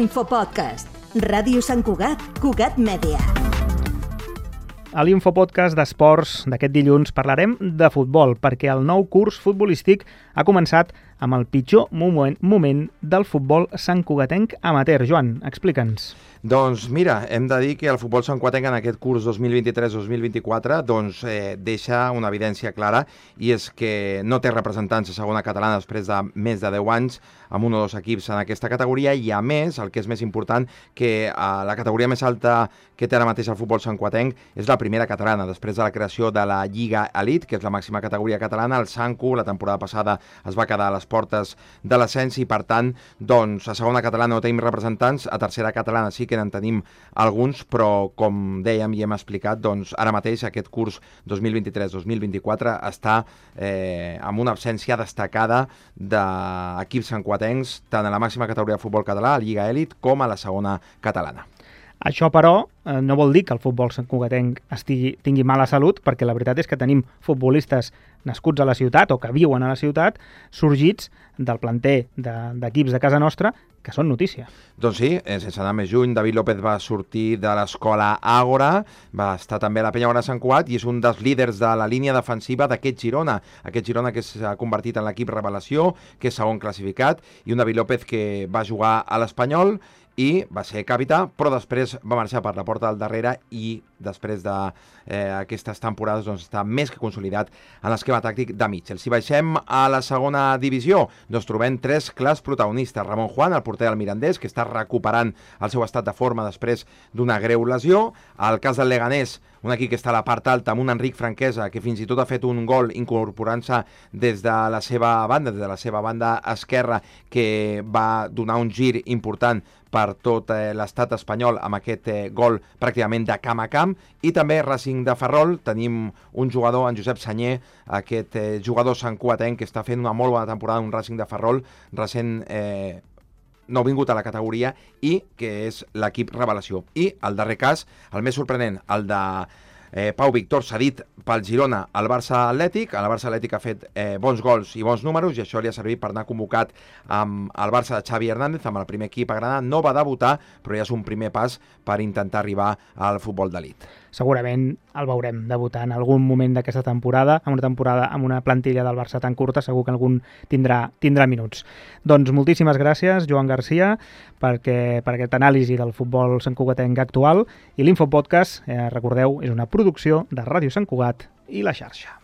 Infopodcast. Ràdio Sant Cugat, Cugat Mèdia. A l'Infopodcast d'Esports d'aquest dilluns parlarem de futbol, perquè el nou curs futbolístic ha començat amb el pitjor moment, moment del futbol santcugatenc amateur. Joan, explica'ns. Doncs mira, hem de dir que el futbol santcugatenc en aquest curs 2023-2024 doncs, eh, deixa una evidència clara i és que no té representants a segona catalana després de més de 10 anys amb un o dos equips en aquesta categoria i a més, el que és més important, que eh, la categoria més alta que té ara mateix el futbol santcuatenc és la primera catalana, després de la creació de la Lliga Elite, que és la màxima categoria catalana, el Sancu la temporada passada es va quedar a les portes de l'ascens i per tant, doncs, a segona catalana no tenim representants, a tercera catalana sí que en tenim alguns, però com dèiem i hem explicat, doncs ara mateix aquest curs 2023-2024 està eh, amb una absència destacada d'equips sanquatencs tant a la màxima categoria de futbol català, a Lliga Elit, com a la segona catalana. Això, però, eh, no vol dir que el futbol santcugatenc estigui, tingui mala salut, perquè la veritat és que tenim futbolistes nascuts a la ciutat o que viuen a la ciutat, sorgits del planter d'equips de, de casa nostra, que són notícia. Doncs sí, eh, sense anar més juny, David López va sortir de l'escola Àgora, va estar també a la Penya Guara Sant Cuat i és un dels líders de la línia defensiva d'aquest Girona. Aquest Girona que s'ha convertit en l'equip revelació, que és segon classificat, i un David López que va jugar a l'Espanyol i va ser capità, però després va marxar per la porta del darrere i després d'aquestes eh, temporades doncs, està més que consolidat en l'esquema tàctic de Mitchell. Si baixem a la segona divisió, doncs trobem tres clars protagonistes. Ramon Juan, el porter del Mirandés, que està recuperant el seu estat de forma després d'una greu lesió. El cas del Leganés, un equip que està a la part alta amb un Enric Franquesa que fins i tot ha fet un gol incorporant-se des de la seva banda, des de la seva banda esquerra, que va donar un gir important per tot eh, l'estat espanyol amb aquest eh, gol pràcticament de camp a camp i també Racing de Ferrol tenim un jugador, en Josep Sanyer aquest eh, jugador santcuatenc que està fent una molt bona temporada un Racing de Ferrol recent eh, no vingut a la categoria i que és l'equip revelació. I el darrer cas, el més sorprenent, el de eh, Pau Víctor cedit pel Girona al Barça Atlètic. El Barça Atlètic ha fet eh, bons gols i bons números i això li ha servit per anar convocat amb el Barça de Xavi Hernández, amb el primer equip a Granada. No va debutar, però ja és un primer pas per intentar arribar al futbol d'elit. Segurament el veurem debutar en algun moment d'aquesta temporada, en una temporada amb una plantilla del Barça tan curta, segur que algun tindrà, tindrà minuts. Doncs moltíssimes gràcies, Joan Garcia, perquè, per aquest anàlisi del futbol santcugatenc actual i l'Infopodcast, eh, recordeu, és una producció de Ràdio Sant Cugat i la xarxa.